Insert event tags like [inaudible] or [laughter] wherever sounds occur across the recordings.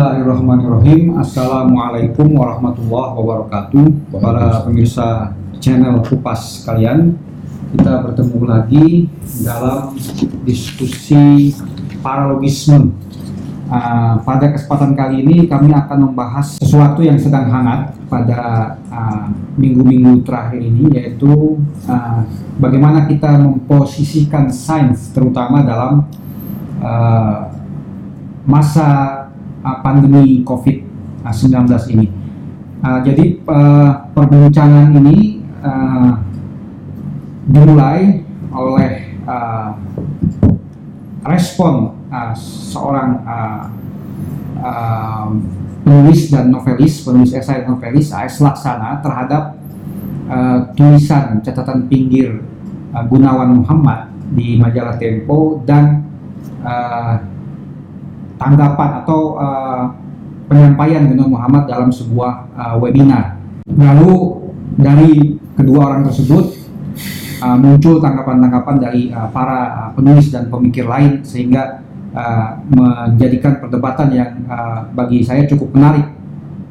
Bismillahirrahmanirrahim. Assalamualaikum warahmatullahi wabarakatuh. Para pemirsa channel Kupas kalian Kita bertemu lagi dalam diskusi paralogisme. Uh, Pada kesempatan kali ini kami akan membahas sesuatu yang sedang hangat pada ah, minggu-minggu terakhir ini Yaitu uh, bagaimana kita memposisikan sains terutama dalam masa uh, pandemi COVID-19 ini. Uh, jadi uh, perbincangan ini uh, dimulai oleh uh, respon uh, seorang uh, uh, penulis dan novelis, penulis esai dan novelis A.S. Laksana terhadap uh, tulisan catatan pinggir uh, Gunawan Muhammad di majalah Tempo dan uh, tanggapan atau uh, penyampaian dengan Muhammad dalam sebuah uh, webinar. Lalu dari kedua orang tersebut uh, muncul tanggapan-tanggapan dari uh, para uh, penulis dan pemikir lain sehingga uh, menjadikan perdebatan yang uh, bagi saya cukup menarik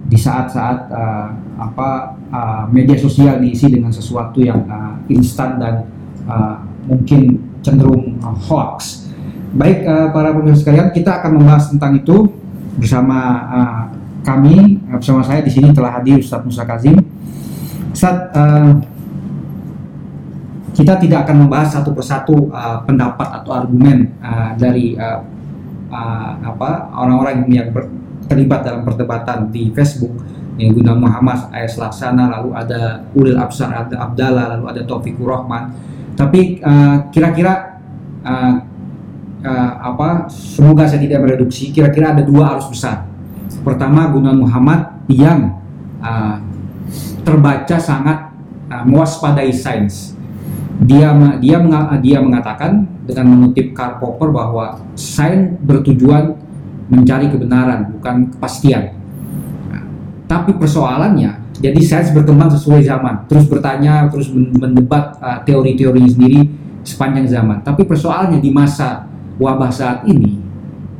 di saat-saat uh, apa uh, media sosial diisi dengan sesuatu yang uh, instan dan uh, mungkin cenderung uh, hoax. Baik uh, para pemirsa sekalian, kita akan membahas tentang itu bersama uh, kami uh, bersama saya di sini telah hadir Ustadz Musa Kazim. Ustadz, uh, kita tidak akan membahas satu persatu uh, pendapat atau argumen uh, dari uh, uh, apa orang-orang yang ber, terlibat dalam perdebatan di Facebook yang guna Muhammad AS Laksana lalu ada Ulil Absar ada Abdallah lalu ada Taufikur Rahman tapi kira-kira uh, uh, uh, apa semoga saya tidak mereduksi kira-kira ada dua arus besar. Pertama Gunawan Muhammad yang uh, terbaca sangat uh, mewaspadai sains. Dia dia dia mengatakan dengan mengutip Karl Popper bahwa sains bertujuan mencari kebenaran bukan kepastian. Tapi persoalannya jadi sains berkembang sesuai zaman. Terus bertanya terus mendebat uh, teori-teorinya sendiri sepanjang zaman. Tapi persoalannya di masa wabah saat ini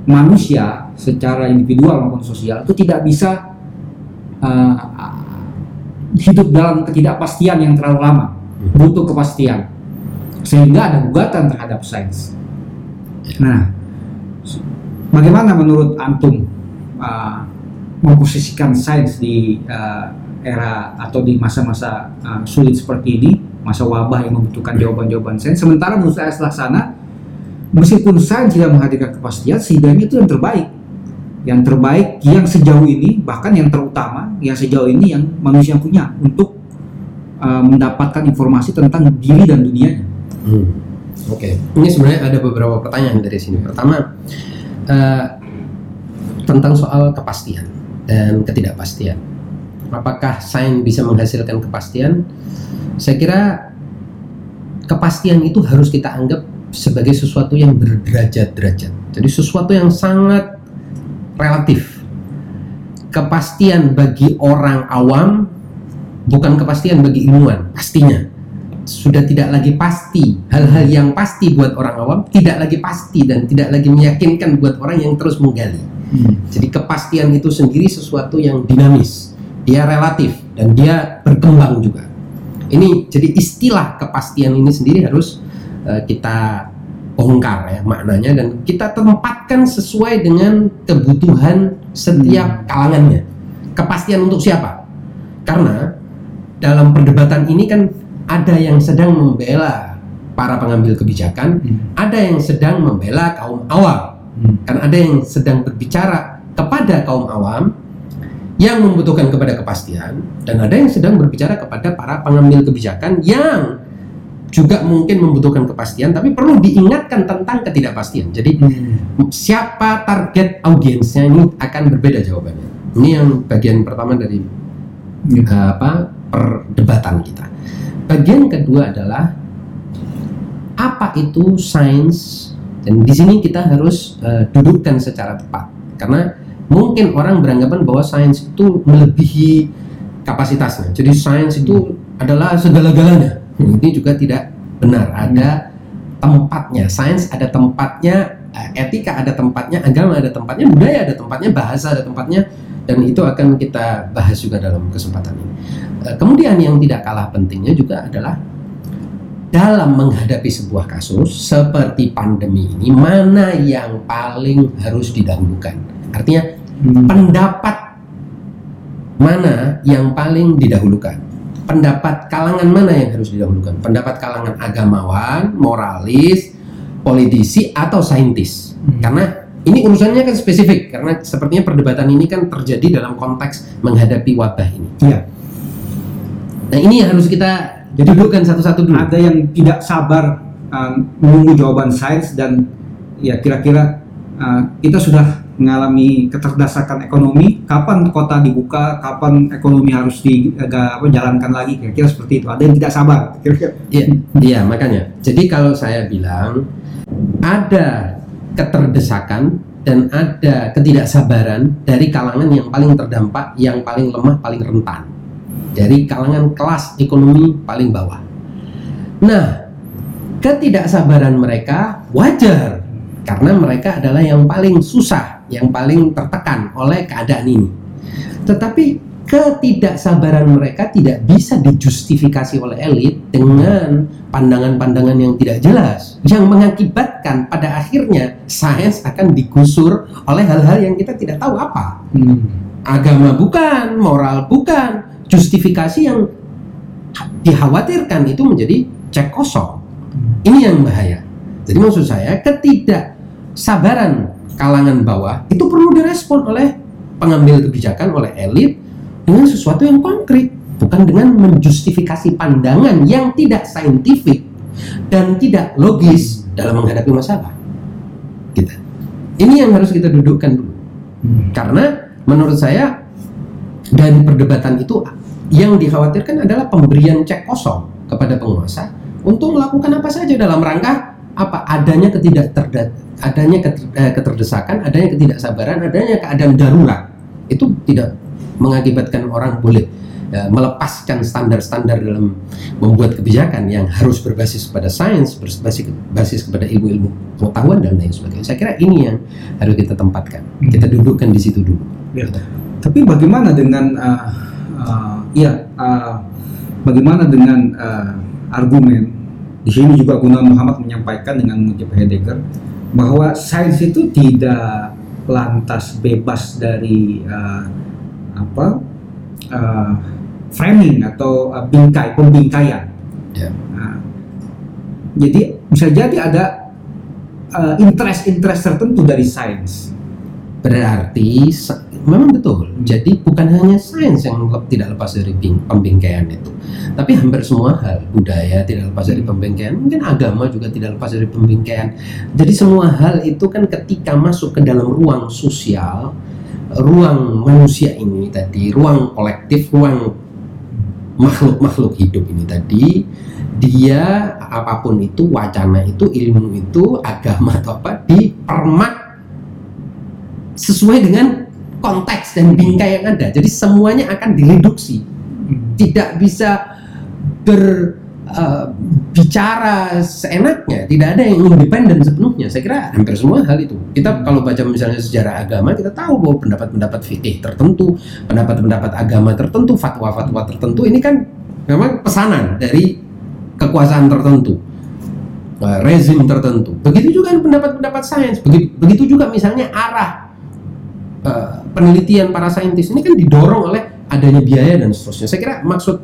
manusia secara individual maupun sosial itu tidak bisa uh, hidup dalam ketidakpastian yang terlalu lama. Butuh kepastian. Sehingga ada gugatan terhadap sains. Nah bagaimana menurut antum uh, memposisikan sains di uh, era atau di masa-masa uh, sulit seperti ini masa wabah yang membutuhkan jawaban-jawaban sains? Sementara menurut saya laksana meskipun sains tidak menghadirkan kepastian setidaknya itu yang terbaik yang terbaik yang sejauh ini bahkan yang terutama yang sejauh ini yang manusia punya untuk uh, mendapatkan informasi tentang diri dan dunianya. Hmm. Oke, okay. ini sebenarnya ada beberapa pertanyaan dari sini. Pertama uh, tentang soal kepastian dan ketidakpastian. Apakah sains bisa menghasilkan kepastian? Saya kira kepastian itu harus kita anggap sebagai sesuatu yang berderajat-derajat. Jadi sesuatu yang sangat relatif. Kepastian bagi orang awam bukan kepastian bagi ilmuwan, pastinya. Sudah tidak lagi pasti. Hal-hal yang pasti buat orang awam tidak lagi pasti dan tidak lagi meyakinkan buat orang yang terus menggali. Hmm. Jadi kepastian itu sendiri sesuatu yang dinamis. Dia relatif dan dia berkembang juga. Ini jadi istilah kepastian ini sendiri harus Eh, kita bongkar ya maknanya dan kita tempatkan sesuai dengan kebutuhan setiap hmm. kalangannya. Kepastian untuk siapa? Karena dalam perdebatan ini kan ada yang sedang membela para pengambil kebijakan, hmm. ada yang sedang membela kaum awam. Hmm. Kan ada yang sedang berbicara kepada kaum awam yang membutuhkan kepada kepastian dan ada yang sedang berbicara kepada para pengambil kebijakan yang juga mungkin membutuhkan kepastian, tapi perlu diingatkan tentang ketidakpastian. Jadi hmm. siapa target audiensnya ini akan berbeda jawabannya. Ini yang bagian pertama dari hmm. uh, apa perdebatan kita. Bagian kedua adalah apa itu sains dan di sini kita harus uh, dudukkan secara tepat karena mungkin orang beranggapan bahwa sains itu melebihi kapasitasnya. Jadi sains itu hmm. adalah segala-galanya ini juga tidak benar ada tempatnya sains ada tempatnya eh, etika ada tempatnya, agama ada tempatnya, budaya ada tempatnya, bahasa ada tempatnya, dan itu akan kita bahas juga dalam kesempatan ini. Eh, Kemudian yang tidak kalah pentingnya juga adalah dalam menghadapi sebuah kasus seperti pandemi ini, mana yang paling harus didahulukan? Artinya Hmm. pendapat mana yang paling didahulukan? Pendapat kalangan mana yang harus didahulukan? Pendapat kalangan agamawan, moralis, politisi atau saintis? Hmm. Karena ini urusannya kan spesifik karena sepertinya perdebatan ini kan terjadi dalam konteks menghadapi wabah ini. Iya. Nah, ini yang harus kita Jadi dudukkan satu-satu dulu. ada yang tidak sabar uh, menunggu jawaban sains dan ya kira-kira uh, kita sudah mengalami keterdesakan ekonomi kapan kota dibuka kapan ekonomi harus dijalankan lagi kira-kira seperti itu ada yang tidak sabar kira-kira Iya, iya makanya. Jadi kalau saya bilang ada keterdesakan dan ada ketidaksabaran dari kalangan yang paling terdampak, yang paling lemah, paling rentan. Dari kalangan kelas ekonomi paling bawah. Nah, ketidaksabaran mereka wajar karena mereka adalah yang paling susah, yang paling tertekan oleh keadaan ini. Tetapi ketidaksabaran mereka tidak bisa dijustifikasi oleh elit dengan pandangan-pandangan yang tidak jelas yang mengakibatkan pada akhirnya sains akan digusur oleh hal-hal yang kita tidak tahu apa Hmm. agama bukan moral bukan justifikasi yang dikhawatirkan itu menjadi cek kosong ini yang bahaya jadi maksud saya ketidaksabaran kalangan bawah itu perlu direspon oleh pengambil kebijakan oleh elit dengan sesuatu yang konkret bukan dengan menjustifikasi pandangan yang tidak saintifik dan tidak logis dalam menghadapi masalah. Kita ini yang harus kita dudukkan dulu. Hmm. karena menurut saya dari perdebatan itu yang dikhawatirkan adalah pemberian cek kosong kepada penguasa untuk melakukan apa saja dalam rangka apa adanya ketidak adanya eh, keterdesakan, adanya ketidaksabaran, adanya keadaan darurat itu tidak mengakibatkan orang boleh eh, melepaskan standar-standar dalam membuat kebijakan yang harus berbasis pada sains, berbasis basis kepada ilmu-ilmu pengetahuan dan lain sebagainya. Saya kira ini yang harus kita tempatkan, Hmm. kita dudukkan di situ dulu. Ya. Tapi bagaimana dengan uh, uh, ya uh, bagaimana dengan uh, argumen di sini juga Guna Muhammad menyampaikan dengan mengutip Heidegger bahwa sains itu tidak lantas bebas dari uh, apa uh, framing atau uh, bingkai pembingkaian. Ya. Nah, jadi bisa jadi ada uh, interest-interest tertentu dari sains. Berarti memang betul. Jadi bukan hanya sains yang tidak lepas dari bing- pembingkaian itu, tapi hampir semua hal, budaya tidak lepas dari pembingkaian, mungkin agama juga tidak lepas dari pembingkaian. Jadi semua hal itu kan ketika masuk ke dalam ruang sosial, ruang manusia ini tadi, ruang kolektif, ruang makhluk-makhluk hidup ini tadi, dia apa pun itu wacana itu ilmu itu agama atau apa dipermak sesuai dengan konteks dan bingkai yang ada. Jadi semuanya akan direduksi, tidak bisa berbicara seenaknya, tidak ada yang independen sepenuhnya. Saya kira hampir semua hal itu. Kita kalau baca misalnya sejarah agama, kita tahu bahwa pendapat-pendapat fikih tertentu, pendapat-pendapat agama tertentu, fatwa-fatwa tertentu ini kan memang pesanan dari kekuasaan tertentu eh, rezim tertentu. Begitu juga pendapat-pendapat sains. Begitu, begitu juga misalnya arah eh, penelitian para saintis ini kan didorong oleh adanya biaya dan seterusnya. Saya kira maksud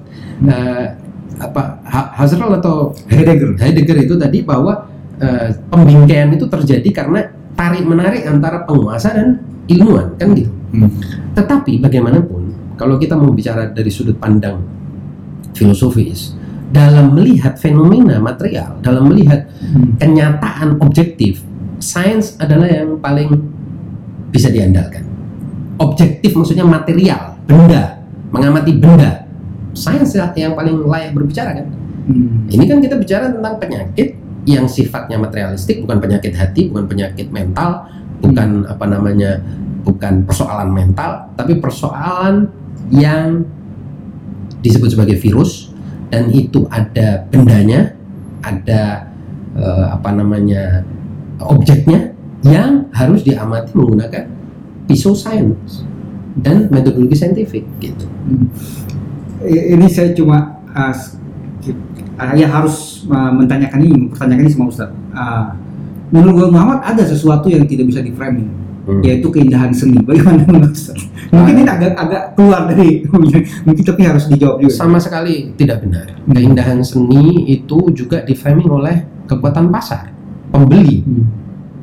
eh, apa Ha- Husserl atau Heidegger. Heidegger itu tadi bahwa eh, pembingkaian itu terjadi karena tarik menarik antara penguasa dan ilmuwan kan gitu. Hmm. Tetapi bagaimanapun kalau kita mau bicara dari sudut pandang filosofis dalam melihat fenomena material, dalam melihat Hmm. kenyataan objektif, sains adalah yang paling bisa diandalkan. Objektif maksudnya material, benda, mengamati benda. Sains yang paling layak berbicara kan. Hmm. Ini kan kita bicara tentang penyakit yang sifatnya materialistik, bukan penyakit hati, bukan penyakit mental, bukan apa namanya, bukan persoalan mental, tapi persoalan yang disebut sebagai virus dan itu ada bendanya, ada eh, apa namanya objeknya yang harus diamati menggunakan pisau sains dan metodologi saintifik gitu. Hmm. Ini saya cuma uh, ya harus uh, mentanyakan ini, mempertanyakan ini sama Ustaz. Uh, menurut Muhammad ada sesuatu yang tidak bisa di framing, Hmm. yaitu keindahan seni. Bagaimana menurut Ustaz? Mungkin ini agak agak keluar dari mungkin tapi harus dijawab juga. Sama sekali tidak benar. Keindahan seni itu juga diframing oleh kekuatan pasar, pembeli, Hmm.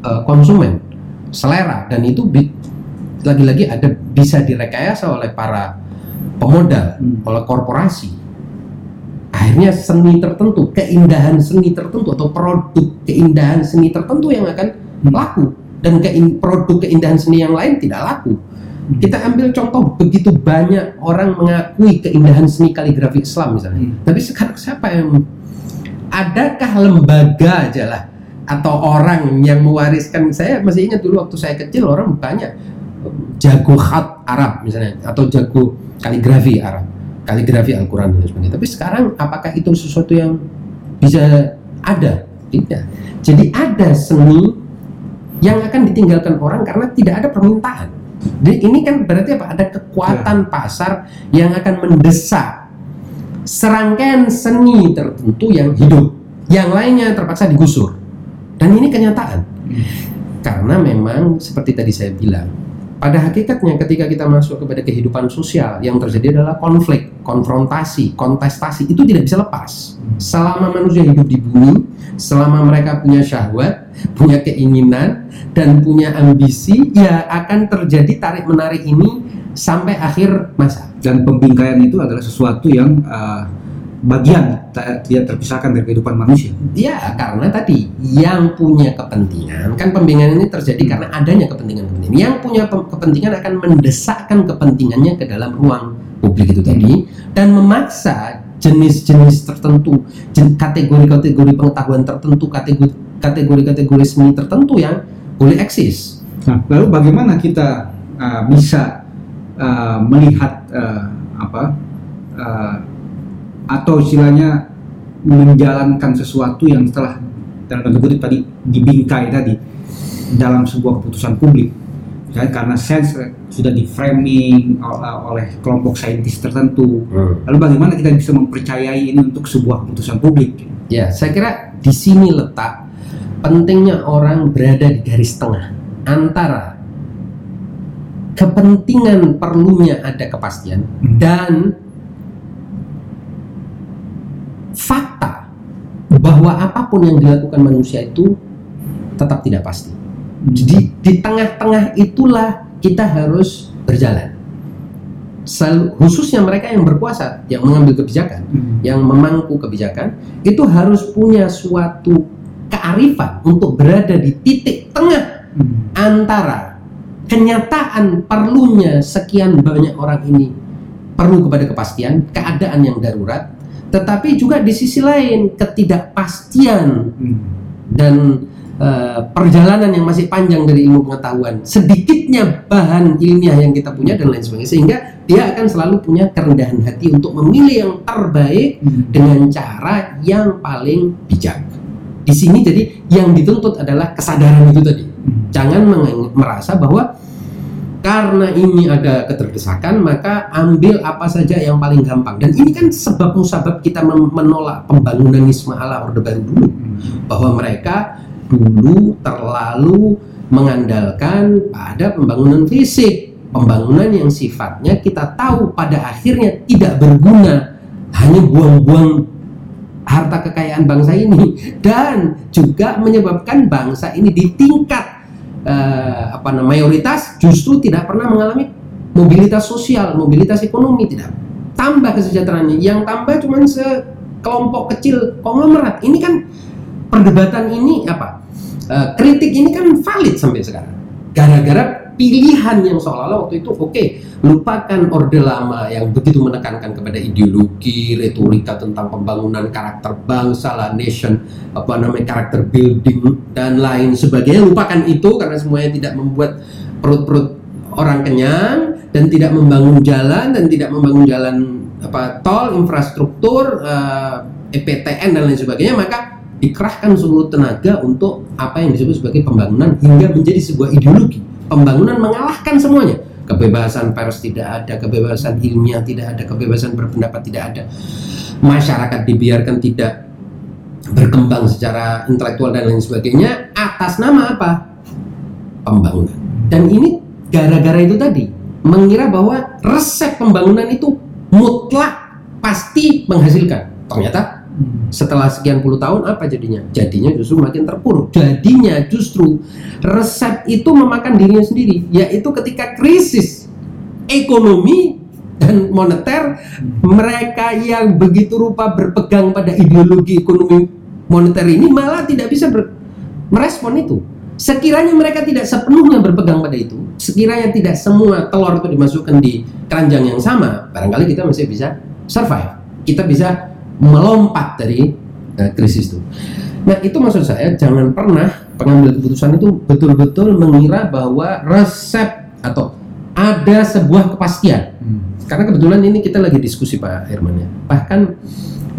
eh, konsumen, selera dan itu lagi-lagi ada bisa direkayasa oleh para pemodal, Hmm. oleh korporasi. Akhirnya seni tertentu, keindahan seni tertentu atau produk keindahan seni tertentu yang akan Hmm. laku dan kein- produk keindahan seni yang lain tidak laku. Kita ambil contoh begitu banyak orang mengakui keindahan seni kaligrafi Islam misalnya. Hmm. Tapi sekarang siapa yang adakah lembaga aja lah atau orang yang mewariskan saya masih ingat dulu waktu saya kecil orang banyak jago khat Arab misalnya atau jago kaligrafi Arab. Kaligrafi Al-Quran dan sebagainya. Tapi sekarang apakah itu sesuatu yang bisa ada? Tidak. Jadi ada seni yang akan ditinggalkan orang karena tidak ada permintaan. Jadi ini kan berarti apa? Ada kekuatan pasar yang akan mendesak serangkaian seni tertentu yang hidup. Yang lainnya terpaksa digusur. Dan ini kenyataan. Karena memang seperti tadi saya bilang pada hakikatnya ketika kita masuk kepada kehidupan sosial yang terjadi adalah konflik, konfrontasi, kontestasi itu tidak bisa lepas. Selama manusia hidup di bumi, selama mereka punya syahwat, punya keinginan dan punya ambisi, ya akan terjadi tarik menarik ini sampai akhir masa. Dan pembingkaian itu adalah sesuatu yang uh, bagian tidak terpisahkan dari kehidupan manusia. Ya, karena tadi yang punya kepentingan kan pembinaan ini terjadi karena adanya kepentingan-kepentingan. Yang punya pe- kepentingan akan mendesakkan kepentingannya ke dalam ruang publik itu tadi dan memaksa jenis-jenis tertentu, kategori-kategori pengetahuan tertentu, kategori- kategori-kategori seni tertentu yang boleh eksis. Nah, lalu bagaimana kita uh, bisa uh, melihat uh, apa uh, atau istilahnya menjalankan sesuatu yang setelah dalam tanda kutip tadi dibingkai tadi dalam sebuah keputusan publik. Misalnya karena sains sudah di framing oleh, kelompok saintis tertentu. Lalu bagaimana kita bisa mempercayai ini untuk sebuah keputusan publik? Ya, saya kira di sini letak pentingnya orang berada di garis tengah antara kepentingan perlunya ada kepastian Hmm. dan fakta bahwa apa pun yang dilakukan manusia itu tetap tidak pasti. Jadi di tengah-tengah itulah kita harus berjalan. Sel- khususnya mereka yang berkuasa, yang mengambil kebijakan, Hmm. yang memangku kebijakan, itu harus punya suatu kearifan untuk berada di titik tengah Hmm. antara kenyataan perlunya sekian banyak orang ini perlu kepada kepastian, keadaan yang darurat, tetapi juga di sisi lain ketidakpastian Hmm. dan eh, perjalanan yang masih panjang dari ilmu pengetahuan, sedikitnya bahan ilmiah yang kita punya dan lain sebagainya, sehingga dia akan selalu punya kerendahan hati untuk memilih yang terbaik Hmm. dengan cara yang paling bijak. Di sini jadi yang dituntut adalah kesadaran itu tadi. Jangan meng- merasa bahwa karena ini ada keterdesakan maka ambil apa saja yang paling gampang. Dan ini kan sebab musabab kita menolak pembangunanisme ala Orde Baru dulu. Bahwa mereka dulu terlalu mengandalkan pada pembangunan fisik, pembangunan yang sifatnya kita tahu pada akhirnya tidak berguna, hanya buang-buang harta kekayaan bangsa ini. Dan juga menyebabkan bangsa ini di tingkat eh, apa namanya mayoritas justru tidak pernah mengalami mobilitas sosial, mobilitas ekonomi tidak tambah kesejahteraannya. Yang tambah cuma sekelompok kecil konglomerat. Ini kan perdebatan ini apa? Eh, kritik ini kan valid sampai sekarang. Gara-gara pilihan yang seolah-olah waktu itu oke, lupakan orde lama yang begitu menekankan kepada ideologi, retorika tentang pembangunan karakter bangsa lah, nation, apa namanya karakter building dan lain sebagainya. Lupakan itu karena semuanya tidak membuat perut-perut orang kenyang dan tidak membangun jalan dan tidak membangun jalan apa tol, infrastruktur, eh, EPTN dan lain sebagainya, maka dikerahkan seluruh tenaga untuk apa yang disebut sebagai pembangunan hingga menjadi sebuah ideologi. Pembangunan mengalahkan semuanya. Kebebasan pers tidak ada, kebebasan ilmiah tidak ada, kebebasan berpendapat tidak ada. Masyarakat dibiarkan tidak berkembang secara intelektual dan lain sebagainya atas nama apa? Pembangunan. Dan ini gara-gara itu tadi mengira bahwa resep pembangunan itu mutlak pasti menghasilkan. Ternyata setelah sekian puluh tahun apa jadinya? Jadinya justru makin terpuruk. Jadinya justru resep itu memakan dirinya sendiri, yaitu ketika krisis ekonomi dan moneter, mereka yang begitu rupa berpegang pada ideologi ekonomi moneter ini malah tidak bisa merespon itu. Sekiranya mereka tidak sepenuhnya berpegang pada itu, sekiranya tidak semua telur itu dimasukkan di keranjang yang sama, barangkali kita masih bisa survive. Kita bisa melompat dari uh, krisis itu. Nah itu maksud saya jangan pernah pengambil keputusan itu betul-betul mengira bahwa resep atau ada sebuah kepastian. Hmm. Karena kebetulan ini kita lagi diskusi Pak Herman ya. Bahkan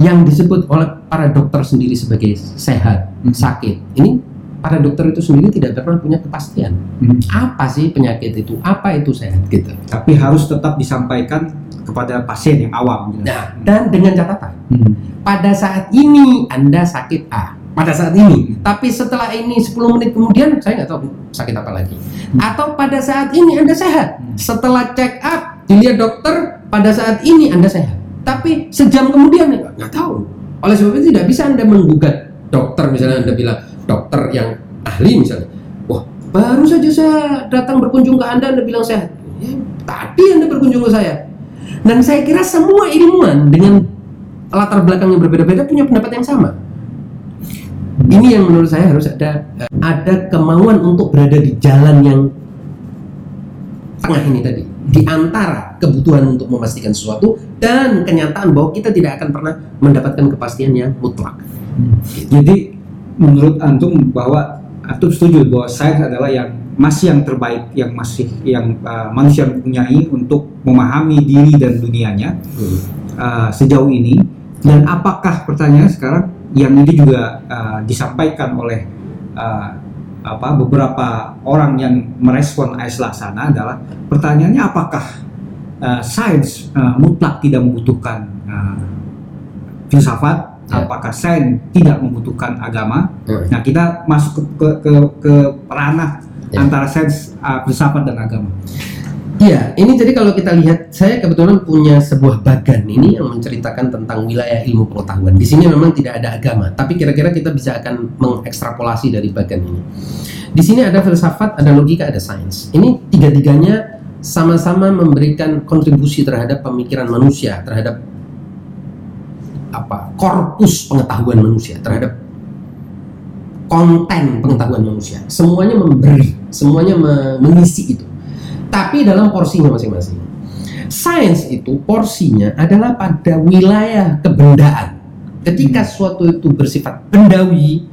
yang disebut oleh para dokter sendiri sebagai sehat, hmm. sakit, ini para dokter itu sendiri tidak pernah punya kepastian. Hmm. Apa sih penyakit itu? Apa itu sehat gitu? Tapi harus tetap disampaikan kepada pasien yang awam. Gitu. Nah, dan dengan catatan, hmm. pada saat ini Anda sakit A, pada saat ini. Tapi setelah ini 10 menit kemudian saya nggak tahu sakit apa lagi. Hmm. Atau pada saat ini Anda sehat. Hmm. Setelah check up dilihat dokter pada saat ini Anda sehat. Tapi sejam kemudian nggak tahu. Oleh sebab itu tidak bisa Anda menggugat dokter misalnya Anda bilang dokter yang ahli misalnya. Wah, baru saja saya datang berkunjung ke Anda Anda bilang sehat. Ya, tadi Anda berkunjung ke saya dan saya kira semua ilmuwan dengan latar belakang yang berbeda-beda punya pendapat yang sama. Ini yang menurut saya harus ada ada kemauan untuk berada di jalan yang tengah ini tadi di antara kebutuhan untuk memastikan sesuatu dan kenyataan bahwa kita tidak akan pernah mendapatkan kepastian yang mutlak. Jadi menurut antum bahwa antum setuju bahwa sains adalah yang masih yang terbaik yang masih yang uh, manusia mempunyai untuk memahami diri dan dunianya hmm. uh, sejauh ini dan apakah pertanyaan sekarang yang ini juga uh, disampaikan oleh uh, apa beberapa orang yang merespon AS Laksana adalah pertanyaannya apakah uh, sains uh, mutlak tidak membutuhkan uh, filsafat ya. apakah sains tidak membutuhkan agama hmm. nah kita masuk ke ke, ke, ke ranah ya. antara sains uh, filsafat dan agama. Iya, ini jadi kalau kita lihat, saya kebetulan punya sebuah bagan ini yang menceritakan tentang wilayah ilmu pengetahuan. Di sini memang tidak ada agama, tapi kira-kira kita bisa akan mengekstrapolasi dari bagan ini. Di sini ada filsafat, ada logika, ada sains. Ini tiga-tiganya sama-sama memberikan kontribusi terhadap pemikiran manusia, terhadap apa korpus pengetahuan manusia, terhadap konten pengetahuan manusia. Semuanya memberi, semuanya mengisi itu. Tapi dalam porsinya masing-masing. Sains itu porsinya adalah pada wilayah kebendaan. Ketika hmm. suatu itu bersifat bendawi,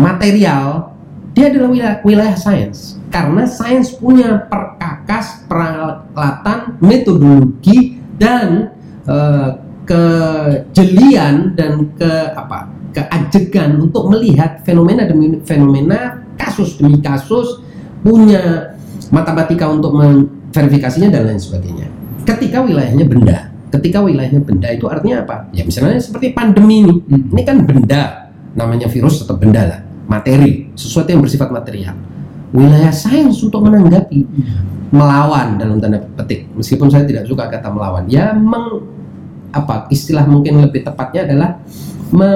material, dia adalah wilayah, wilayah sains. Karena sains punya perkakas, peralatan, metodologi dan uh, kejelian dan ke apa keajegan untuk melihat fenomena demi fenomena, kasus demi kasus, punya matematika untuk memverifikasinya dan lain sebagainya. Ketika wilayahnya benda, ketika wilayahnya benda itu artinya apa? Ya misalnya seperti pandemi ini, hmm. ini kan benda, namanya virus atau benda lah, materi, sesuatu yang bersifat material. Wilayah sains untuk menanggapi, hmm. melawan dalam tanda petik, meskipun saya tidak suka kata melawan, ya meng apa istilah mungkin lebih tepatnya adalah me,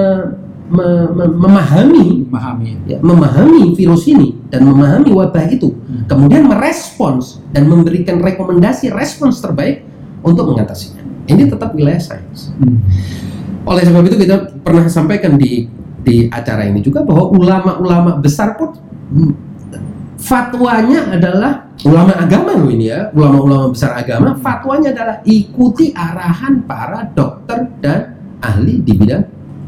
me, me, memahami. Memahami. Ya, memahami virus ini dan memahami wabah itu. Hmm. kemudian merespons dan memberikan rekomendasi respons terbaik untuk mengatasinya. Ini tetap wilayah sains. Hmm. oleh sebab itu kita pernah sampaikan di di acara ini juga bahwa ulama-ulama besar pun fatwanya adalah ulama agama loh ini ya, ulama-ulama besar agama, fatwanya adalah ikuti arahan para dokter dan ahli di bidang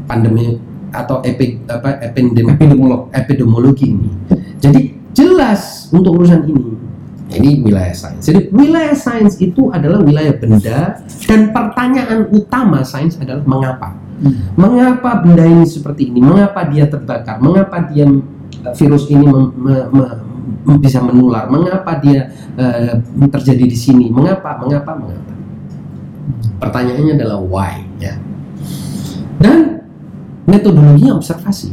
pandemi atau epi, apa, epidemiolog, epidemiologi ini. Jadi jelas untuk urusan ini Ini wilayah sains. Jadi wilayah sains itu adalah wilayah benda dan pertanyaan utama sains adalah mengapa. Hmm. Mengapa benda ini seperti ini? Mengapa dia terbakar? Mengapa dia virus ini mem- me- me- bisa menular? Mengapa dia eh, terjadi di sini? Mengapa? Mengapa? Mengapa? Pertanyaannya adalah why ya. Dan metodologinya observasi.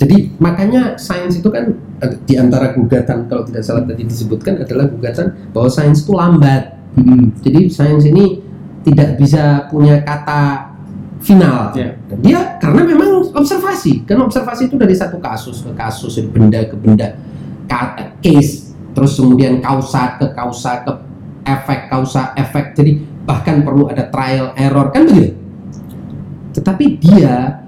Jadi makanya sains itu kan eh, di antara gugatan kalau tidak salah tadi disebutkan adalah gugatan bahwa sains itu lambat. Hmm. Jadi sains ini tidak bisa punya kata final. Ya. Dia karena memang observasi. Kan observasi itu dari satu kasus ke kasus, dari benda ke benda, case, terus kemudian kausa ke kausa ke efek kausa efek. Jadi bahkan perlu ada trial error kan begitu. Tetapi dia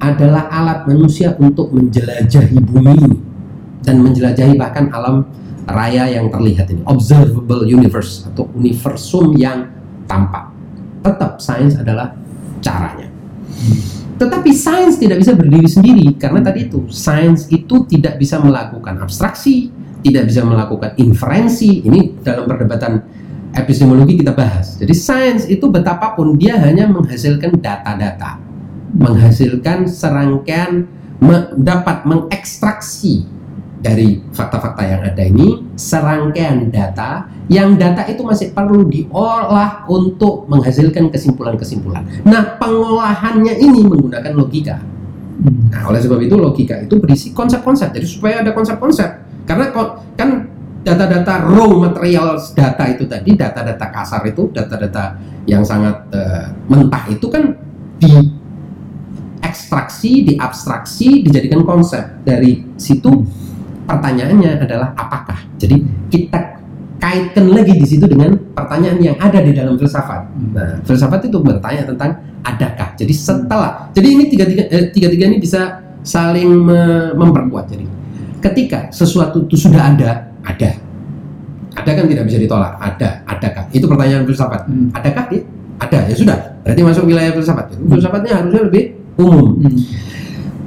adalah alat manusia untuk menjelajahi bumi ini dan menjelajahi bahkan alam raya yang terlihat ini, observable universe atau universum yang tampak. Tetap sains adalah caranya. Tetapi sains tidak bisa berdiri sendiri karena tadi itu sains itu tidak bisa melakukan abstraksi, tidak bisa melakukan inferensi. Ini dalam perdebatan epistemologi kita bahas. Jadi sains itu betapapun dia hanya menghasilkan data-data, menghasilkan serangkaian dapat mengekstraksi dari fakta-fakta yang ada ini serangkaian data yang data itu masih perlu diolah untuk menghasilkan kesimpulan-kesimpulan. Nah, pengolahannya ini menggunakan logika. Nah, oleh sebab itu logika itu berisi konsep-konsep. Jadi supaya ada konsep-konsep. Karena kan data-data raw material data itu tadi, data-data kasar itu, data-data yang sangat eh, mentah itu kan di ekstraksi, diabstraksi, dijadikan konsep. Dari situ pertanyaannya adalah apakah. Jadi kita kaitkan lagi di situ dengan pertanyaan yang ada di dalam filsafat. Nah, filsafat itu bertanya tentang adakah. Jadi setelah, jadi ini tiga tiga eh, tiga tiga ini bisa saling me- memperkuat. Jadi ketika sesuatu itu sudah ada, ada, ada kan tidak bisa ditolak. Ada, adakah? Itu pertanyaan filsafat. Hmm. Adakah dia? Ada ya sudah. Berarti masuk wilayah filsafat. Filsafatnya harusnya lebih umum. Hmm.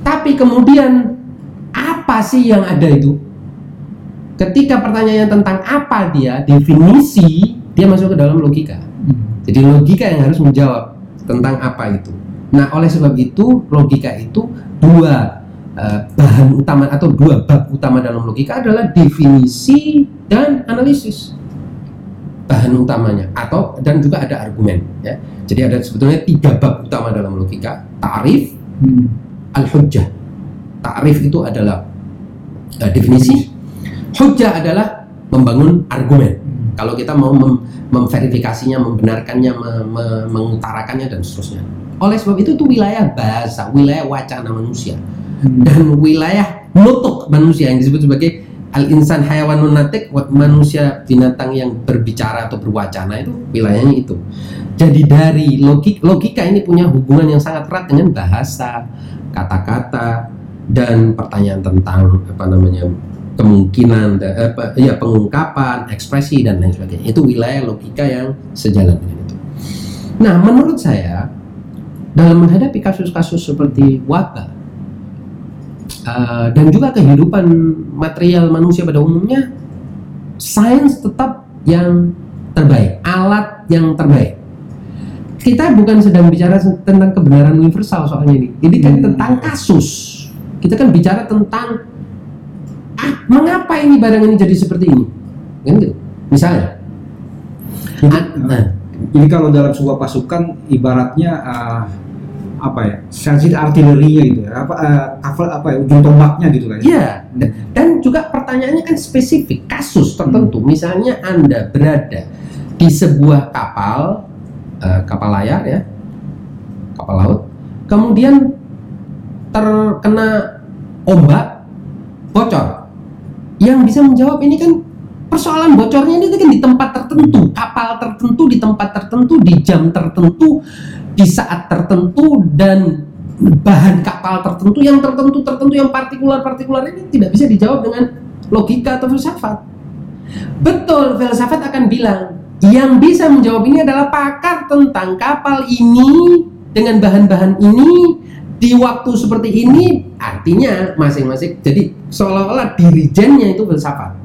Tapi kemudian apa sih yang ada itu? Ketika pertanyaannya tentang apa dia, definisi, dia masuk ke dalam logika. Hmm. Jadi logika yang harus menjawab tentang apa itu. Nah, oleh sebab itu logika itu dua eh, bahan utama atau dua bab utama dalam logika adalah definisi dan analisis. Bahan utamanya atau dan juga ada argumen ya. Jadi ada sebetulnya tiga bab utama dalam logika, ta'rif, Hmm. al-hujjah. Ta'rif itu adalah eh, definisi, hujjah adalah membangun argumen. Hmm. Kalau kita mau mem- memverifikasinya, membenarkannya, me- me- mengutarakannya dan seterusnya. Oleh sebab itu itu wilayah bahasa, wilayah wacana manusia Hmm. dan wilayah nutuk manusia yang disebut sebagai al-insan hayawanun natik wa- manusia binatang yang berbicara atau berwacana itu wilayahnya itu. Jadi dari logik logika ini punya hubungan yang sangat erat dengan bahasa, kata-kata dan pertanyaan tentang apa namanya kemungkinan apa ya pengungkapan, ekspresi dan lain sebagainya. Itu wilayah logika yang sejalan dengan itu. Nah, menurut saya dalam menghadapi kasus-kasus seperti wabah uh, dan juga kehidupan material manusia pada umumnya, sains tetap yang terbaik, alat yang terbaik. Kita bukan sedang bicara tentang kebenaran universal soalnya ini. Ini kan tentang kasus. Kita kan bicara tentang ah, mengapa ini barang ini jadi seperti ini. Kan gitu. Misalnya, Jadi, ah, nah, Jadi kalau dalam sebuah pasukan ibaratnya uh, apa ya sensit artilerinya gitu ya apa uh, kafel apa ya ujung tombaknya gitu kan ya. Iya, dan, dan juga pertanyaannya kan spesifik, kasus tertentu. Misalnya Anda berada di sebuah kapal, eh, kapal layar ya, kapal laut, kemudian terkena ombak, bocor. Yang bisa menjawab ini kan persoalan bocornya ini kan di tempat tertentu, kapal tertentu di tempat tertentu, di jam tertentu, di saat tertentu dan bahan kapal tertentu yang tertentu tertentu yang partikular partikular ini tidak bisa dijawab dengan logika atau filsafat. Betul, filsafat akan bilang yang bisa menjawab ini adalah pakar tentang kapal ini dengan bahan-bahan ini di waktu seperti ini artinya masing-masing jadi seolah-olah dirijennya itu filsafat.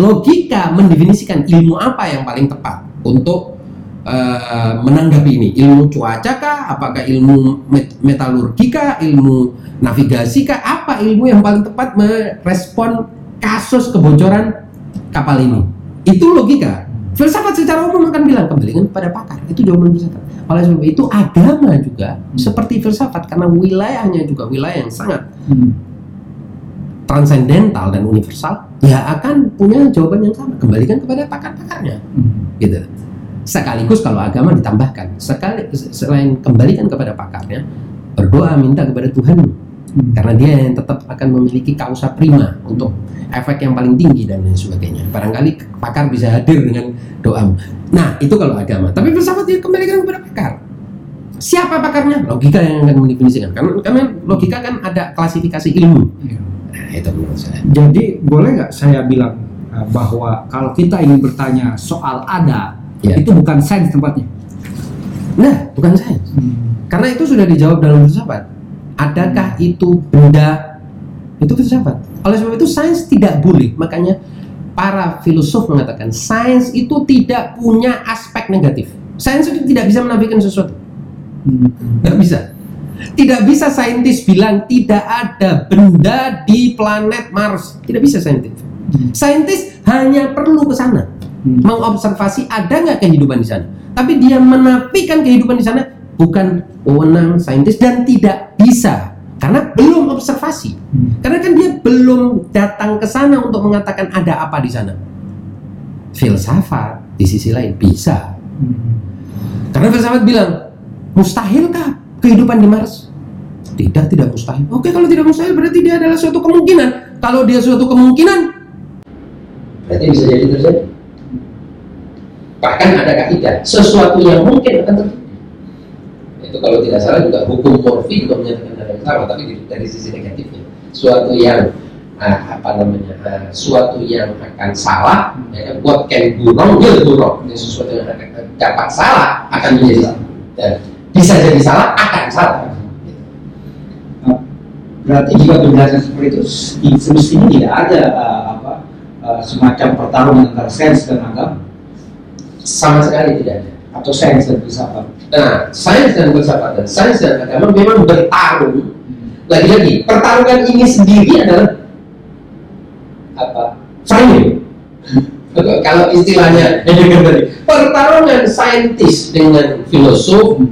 Logika mendefinisikan ilmu apa yang paling tepat untuk uh, menanggapi ini. Ilmu cuaca kah? Apakah ilmu met metalurgi kah? Ilmu navigasi kah? Apa ilmu yang paling tepat merespon kasus kebocoran kapal ini? Itu logika filsafat secara umum akan bilang kembalikan kepada pakar itu jawaban filsafat oleh sebab itu agama juga hmm. seperti filsafat karena wilayahnya juga wilayah yang sangat hmm. transendental dan universal, ya akan punya jawaban yang sama. Kembalikan kepada pakar-pakarnya, hmm. gitu. Sekaligus kalau agama ditambahkan, sekali selain kembalikan kepada pakarnya, berdoa minta kepada Tuhan. Karena dia yang tetap akan memiliki kausa prima untuk efek yang paling tinggi dan lain sebagainya. Barangkali pakar bisa hadir dengan doa. Nah, itu kalau agama. Tapi filsafat dia kembalikan kepada pakar. Siapa pakarnya? Logika yang akan mendefinisikan. Karena, karena logika kan ada klasifikasi ilmu. Iya. Nah, itu menurut saya. Jadi boleh nggak saya bilang uh, bahwa kalau kita ingin bertanya soal ada, ya. itu bukan sains tempatnya. Nah, bukan sains. Hmm. Karena itu sudah dijawab dalam filsafat. Adakah hmm. itu benda? Itu filsafat. Oleh sebab itu sains tidak boleh. Makanya para filosof mengatakan sains itu tidak punya aspek negatif. Sains itu tidak bisa menafikan sesuatu. Tidak bisa. Tidak bisa saintis bilang tidak ada benda di planet Mars. Tidak bisa saintis. Saintis hanya perlu ke sana, mengobservasi ada nggak kehidupan di sana. Tapi dia menafikan kehidupan di sana bukan wewenang saintis dan tidak bisa karena belum observasi. Hmm. Karena kan dia belum datang ke sana untuk mengatakan ada apa di sana. Filsafat di sisi lain bisa. Hmm. Karena filsafat bilang, mustahilkah kehidupan di Mars? Tidak, tidak mustahil. Oke, kalau tidak mustahil berarti dia adalah suatu kemungkinan. Kalau dia suatu kemungkinan, berarti bisa jadi terjadi. Bahkan ada kaidah, sesuatu yang mungkin akan terjadi. Itu kalau tidak salah juga hukum morfi juga menyatakan sama tapi dari sisi negatifnya. Suatu yang uh, apa namanya uh, suatu yang akan salah ya, buat can go wrong will go wrong. Ya, sesuatu yang akan dapat salah akan menjadi dan bisa jadi salah akan salah. Berarti jika penjelasan seperti itu semestinya tidak ada uh, apa uh, semacam pertarungan antara sains dan agama? Sama sekali tidak ada. Atau sains dan filsafat nah sains dan filsafat dan sains dan agama memang bertarung. Lagi-lagi pertarungan ini sendiri adalah apa? Framing [laughs] kalau istilahnya pertarungan saintis dengan filosof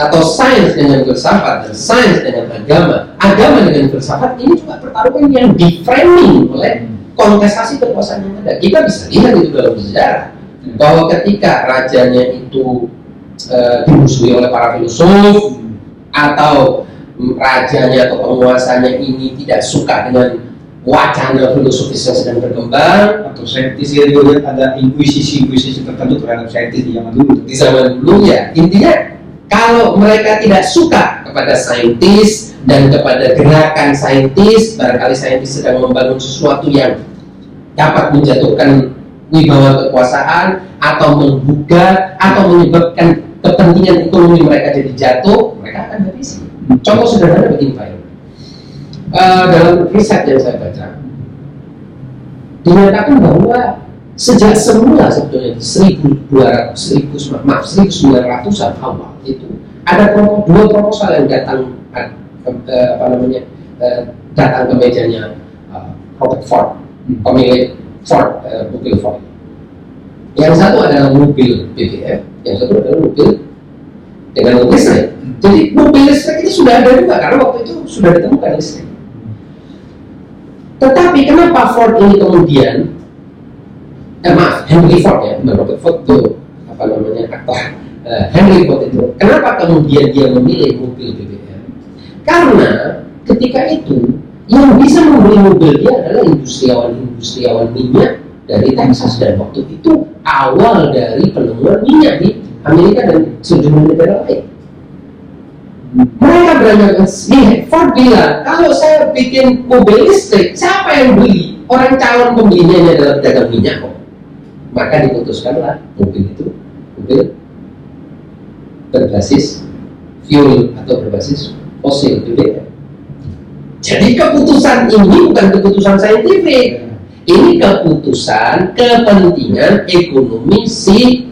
atau sains dengan filsafat dan sains dengan agama agama dengan filsafat ini juga pertarungan yang di framing oleh kontestasi kekuasaan yang ada. Kita bisa lihat itu dalam sejarah bahwa ketika rajanya itu uh, dimusuhi oleh para filosof atau rajanya atau penguasanya ini tidak suka dengan wacana filosofis yang sedang berkembang. Atau saintis ya ada inkuisisi-inkuisisi tertentu terhadap saintis di zaman dulu. Di zaman dulu ya. Intinya kalau mereka tidak suka kepada saintis dan kepada gerakan saintis barangkali saintis sedang membangun sesuatu yang dapat menjatuhkan wibawa kekuasaan atau menggugat atau menyebabkan kepentingan ekonomi mereka jadi jatuh mereka akan habisi Contoh sederhana begini Pak. Uh, dalam riset yang saya baca, dinyatakan bahwa sejak semula sebetulnya 1200, 1000, maaf 1900-an awal itu ada dua proposal yang datang uh, apa namanya uh, datang ke mejanya Robert Ford, pemilik Ford, mobil Ford. Yang satu adalah mobil BBM, yang satu adalah mobil dengan listrik. Jadi mobil listrik itu sudah ada juga karena waktu itu sudah ditemukan listrik. Tetapi kenapa Ford ini kemudian, eh maaf Henry Ford ya, bukan Robert Ford itu apa namanya aktor uh, Henry Ford itu, kenapa kemudian dia memilih mobil BBM? Karena ketika itu yang bisa membeli mobil dia adalah industriawan-industriawan minyak dari Texas. Dan waktu itu awal dari penemuan minyak di Amerika dan sejumlah negara lain. Mereka berangkat nih Ford bilang kalau saya bikin mobil listrik siapa yang beli? Orang calon pembelinya adalah pedagang minyak kok. Maka diputuskanlah mobil itu mobil berbasis fuel atau berbasis fosil BBM. Jadi keputusan ini bukan keputusan saintifik, ini keputusan kepentingan ekonomi si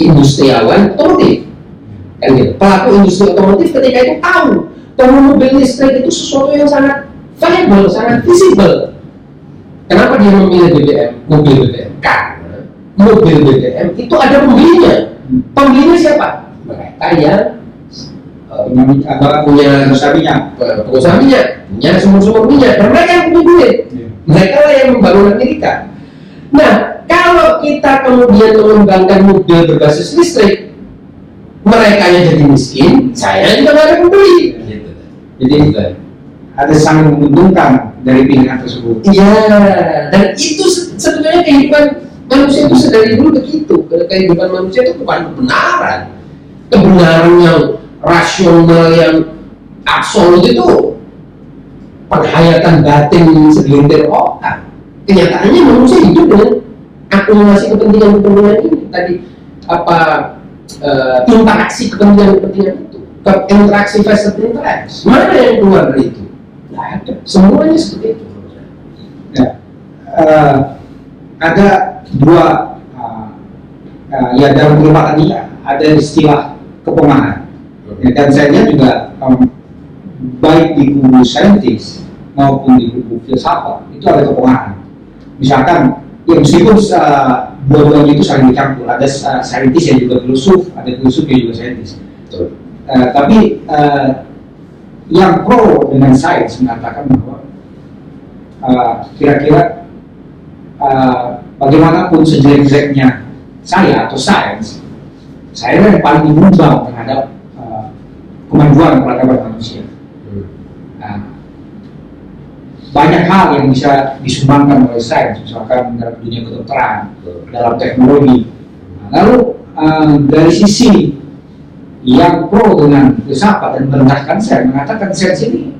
industriawan otomotif. Kan gitu. Pelaku industri otomotif ketika itu tahu bahwa mobil listrik itu sesuatu yang sangat viable, sangat visible. Kenapa dia memilih BBM, mobil BBM? Karena mobil BBM itu ada pembelinya. Pembelinya siapa? Mereka yang apa punya minyak pengusaha minyak, punya sumur-sumur minyak, mereka yang punya duit. Mereka lah yang membangun Amerika. Nah, kalau kita kemudian mengembangkan mobil berbasis listrik, mereka yang jadi miskin, saya juga nggak ada pembeli. Gitu. jadi ada sangat menguntungkan dari pilihan tersebut Iya, dan itu se- sebetulnya kehidupan manusia itu sedari dulu begitu. Ke- Kehidupan manusia itu bukan kebenaran, kebenaran yang rasional yang absolut itu penghayatan batin segelintir otak. Kenyataannya manusia hidup dengan akumulasi kepentingan-kepentingan ini. Tadi apa eh, interaksi kepentingan-kepentingan itu. Ke interaksi versus interaksi. Mana yang keluar dari itu? Nggak ada. Semuanya seperti itu. Ya. Eh, ada dua eh, ya dalam perlumbaan ini ada istilah kepongahan Ya, dan saya juga em, baik di kubu saintis maupun di kubu filsafat itu ada kepongahan misalkan ya meskipun uh, dua-duanya itu saling dicampur ada uh, saintis yang juga filosof ada filosof yang juga saintis. Uh, tapi uh, yang pro dengan sains mengatakan bahwa uh, kira-kira uh, bagaimanapun sejelek-jeleknya saya atau sains saya yang paling menyumbang terhadap uh, kemajuan peradaban manusia Nah, banyak hal yang bisa disumbangkan oleh sains, misalkan dalam dunia kedokteran, dalam teknologi. Nah, lalu eh, dari sisi yang pro dengan filsafat dan merendahkan sains, mengatakan sains ini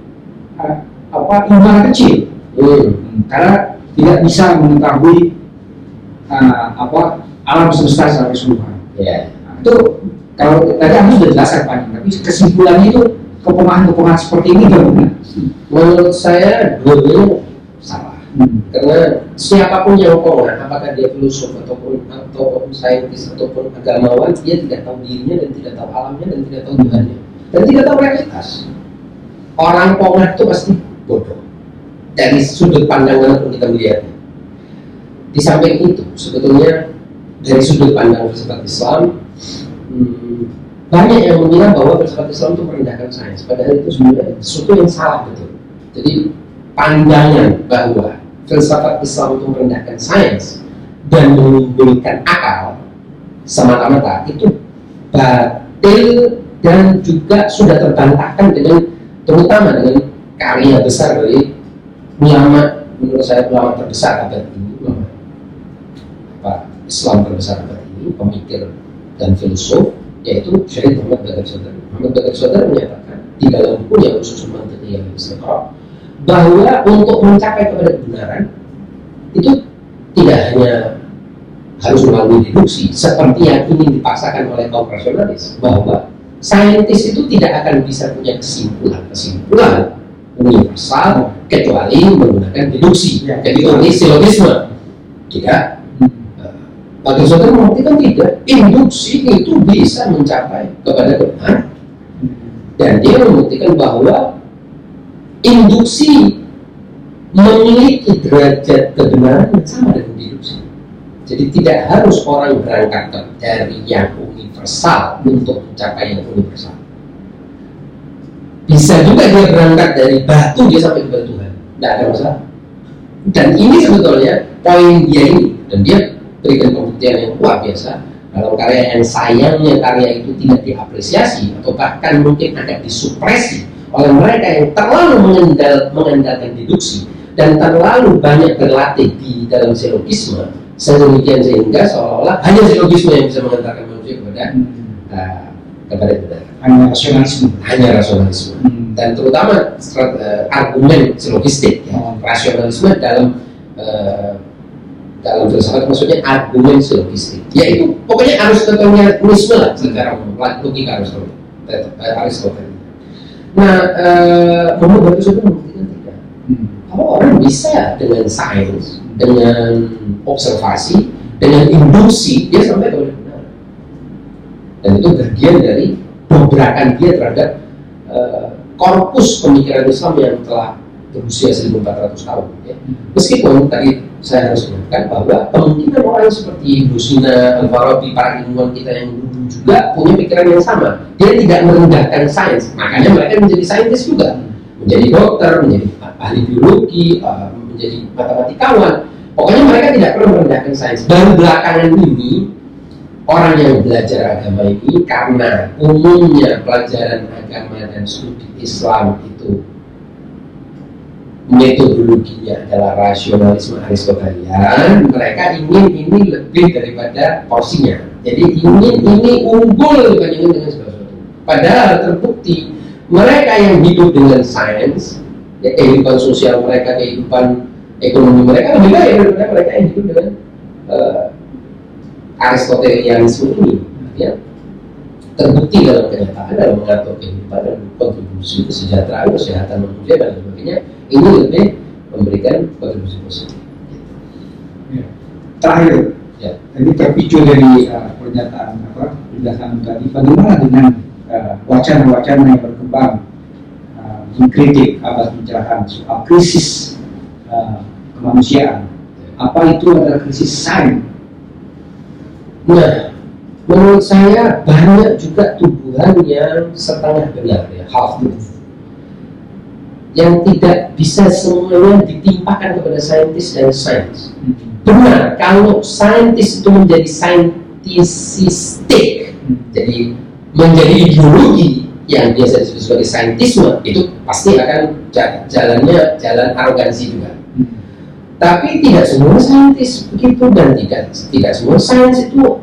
eh, apa ilmuwan kecil, Hmm. Hmm, karena tidak bisa mengetahui eh, apa alam semesta secara keseluruhan. Ya. Nah, itu kalau tadi aku sudah jelaskan panjang, tapi kesimpulannya itu keponahan-keponahan seperti ini benar. Menurut saya dua-duanya salah. Hmm. Karena siapa pun yang pongah, apakah dia filosof ataupun ataupun saintis ataupun agamawan, dia tidak tahu dirinya dan tidak tahu alamnya dan tidak tahu Tuhannya dan tidak tahu realitas. Orang pongah itu pasti bodoh dari sudut pandang mana pun kita melihatnya. Di samping itu, sebetulnya dari sudut pandang filsafat Islam, hmm, banyak yang mengira bahwa filsafat Islam itu merendahkan sains. Padahal itu sebenarnya sesuatu yang salah betul. Jadi pandangan bahwa filsafat Islam itu merendahkan sains dan menimbulkan akal semata-mata itu batil dan juga sudah terbantahkan dengan terutama dengan karya besar dari ulama menurut saya ulama terbesar abad ini ulama Islam terbesar abad ini pemikir dan filosof yaitu Syekh Muhammad Badar Sadar Muhammad Badar Sadar menyatakan di dalam bukunya khusus Mantiqiyah Istiqra bahwa untuk mencapai kepada kebenaran itu tidak hanya harus melalui deduksi seperti yang ingin dipaksakan oleh kaum rasionalis bahwa saintis itu tidak akan bisa punya kesimpulan-kesimpulan universal kecuali menggunakan deduksi. Ya. jadi ini silogisme. Tidak bagi saudara membuktikan tidak induksi itu bisa mencapai kepada kebenaran dan dia membuktikan bahwa induksi memiliki derajat kebenaran yang sama dengan deduksi. Jadi tidak harus orang berangkat dari yang universal untuk mencapai yang universal. Bisa juga dia berangkat dari batu dia sampai kepada Tuhan, tidak ada masalah. Dan ini sebetulnya poin dia ini dan dia berikan pembuktian yang luar biasa. Dalam karya yang sayangnya karya itu tidak diapresiasi atau bahkan mungkin agak disupresi oleh mereka yang terlalu mengendal, mengandalkan deduksi dan terlalu banyak berlatih di dalam silogisme sedemikian sehingga seolah-olah hanya silogisme yang bisa mengantarkan manusia kepada uh, kepada kebenaran. Hanya rasionalisme. Hanya rasionalisme. Dan terutama strat- eh, argumen silogistik ya. Oh. rasionalisme dalam eh, dalam filsafat maksudnya argumen silogistik yaitu pokoknya aristotelianisme lah secara umum logika eh, Aristoteles Nah, uh, membuat bagus itu membuktikan tidak. Hmm. Kalau orang bisa dengan sains, dengan observasi, dengan induksi, dia sampai kepada benar. Dan itu bagian dari dobrakan dia terhadap uh, korpus pemikiran Islam yang telah berusia 1400 tahun. Ya. Meskipun tadi saya harus mengatakan bahwa kemungkinan orang seperti Ibu Sina, Al-Farabi, para ilmuwan kita yang dulu juga punya pikiran yang sama. Dia tidak merendahkan sains, makanya mereka menjadi saintis juga, menjadi dokter, menjadi ahli biologi, eh, menjadi matematikawan. Pokoknya mereka tidak pernah merendahkan sains. Baru belakangan ini orang yang belajar agama ini karena umumnya pelajaran agama dan studi Islam itu metodologinya adalah rasionalisme Aristotelian, mereka ingin ini lebih daripada porsinya. Jadi ingin ini unggul dibandingkan dengan sesuatu. Padahal terbukti mereka yang hidup dengan sains, ya, kehidupan sosial mereka, kehidupan ekonomi mereka lebih baik daripada mereka yang hidup dengan uh, Aristotelianisme ini. Ya. Terbukti dalam kenyataan dalam mengatur kehidupan dan kontribusi kesejahteraan, kesehatan manusia dan sebagainya ini lebih memberikan kontribusi positif. Ya. Terakhir, ya. ini terpicu dari uh, pernyataan apa penjelasan tadi. Bagaimana dengan uh, wacana-wacana uh, yang berkembang uh, mengkritik atas pencerahan soal krisis uh, kemanusiaan? Apa itu adalah krisis sains? Nah, menurut saya banyak juga tuduhan yang setengah benar ya, half truth yang tidak bisa semuanya ditimpakan kepada saintis dan sains. Benar, kalau saintis itu menjadi saintisistik, jadi menjadi ideologi yang biasa disebut sebagai saintisme, itu pasti akan jalannya jalan arogansi juga. Tapi tidak semua saintis begitu dan tidak tidak semua sains itu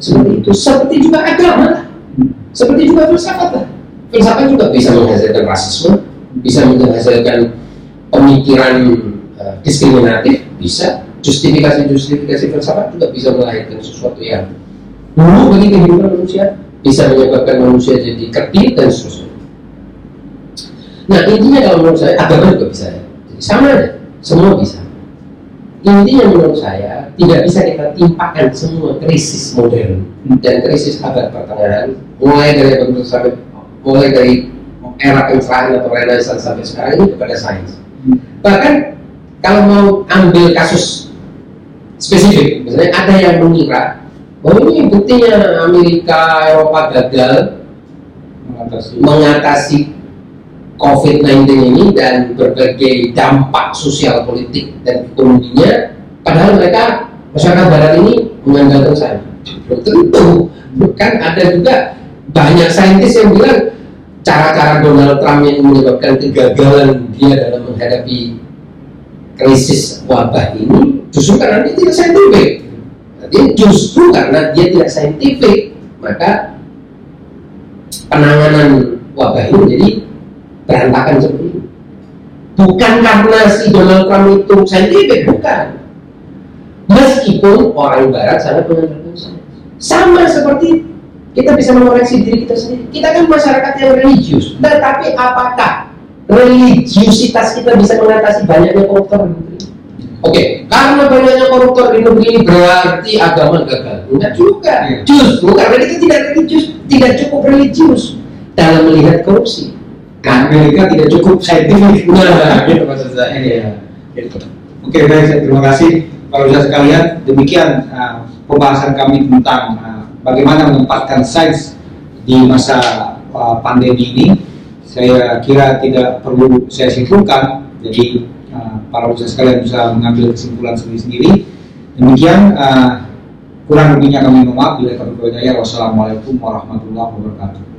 seperti itu. Seperti juga agama, seperti juga filsafat. Filsafat juga bisa menghasilkan rasisme, bisa menghasilkan pemikiran uh, diskriminatif bisa justifikasi-justifikasi filsafat juga bisa melahirkan sesuatu yang dulu bagi kehidupan manusia bisa menyebabkan manusia jadi ketir dan seterusnya. Nah intinya kalau menurut saya agama juga bisa ya. Jadi sama aja, semua bisa. Intinya menurut saya tidak bisa kita timpakan semua krisis modern dan krisis abad pertengahan mulai dari abad sampai mulai dari era pencerahan atau renaissance sampai sekarang ini kepada sains. Bahkan kalau mau ambil kasus spesifik, misalnya ada yang mengira bahwa ini buktinya Amerika, Eropa gagal mengatasi, mengatasi COVID-19 ini dan berbagai dampak sosial politik dan ekonominya, padahal mereka masyarakat Barat ini mengandalkan. Belum tentu, bukan ada juga banyak saintis yang bilang cara-cara Donald Trump yang menyebabkan kegagalan dia dalam menghadapi krisis wabah ini justru karena dia tidak saintifik. Jadi justru karena dia tidak saintifik, maka penanganan wabah ini jadi berantakan seperti ini. Bukan karena si Donald Trump itu saintifik, bukan. Meskipun orang Barat sangat mengandalkan sains. Sama seperti kita bisa mengoreksi diri kita sendiri. Kita kan masyarakat yang religius, tetapi apakah religiusitas kita bisa mengatasi banyaknya koruptor di negeri? Oke, okay. karena banyaknya koruptor di negeri ini berarti agama gagal. Enggak juga. Ya. Justru karena kita tidak religius, tidak cukup religius dalam melihat korupsi. Karena Amerika tidak cukup saintifik. Nah, gitu maksud saya. Ya. Gitu. Oke, baik. Terima kasih. Kalau sudah sekalian, demikian uh, pembahasan kami tentang uh, bagaimana menempatkan sains di masa uh, pandemi ini. Saya kira tidak perlu saya simpulkan jadi uh, para usaha sekalian bisa mengambil kesimpulan sendiri-sendiri. Demikian uh, kurang lebihnya kami mohon maaf. Bila kami wassalamualaikum warahmatullahi wabarakatuh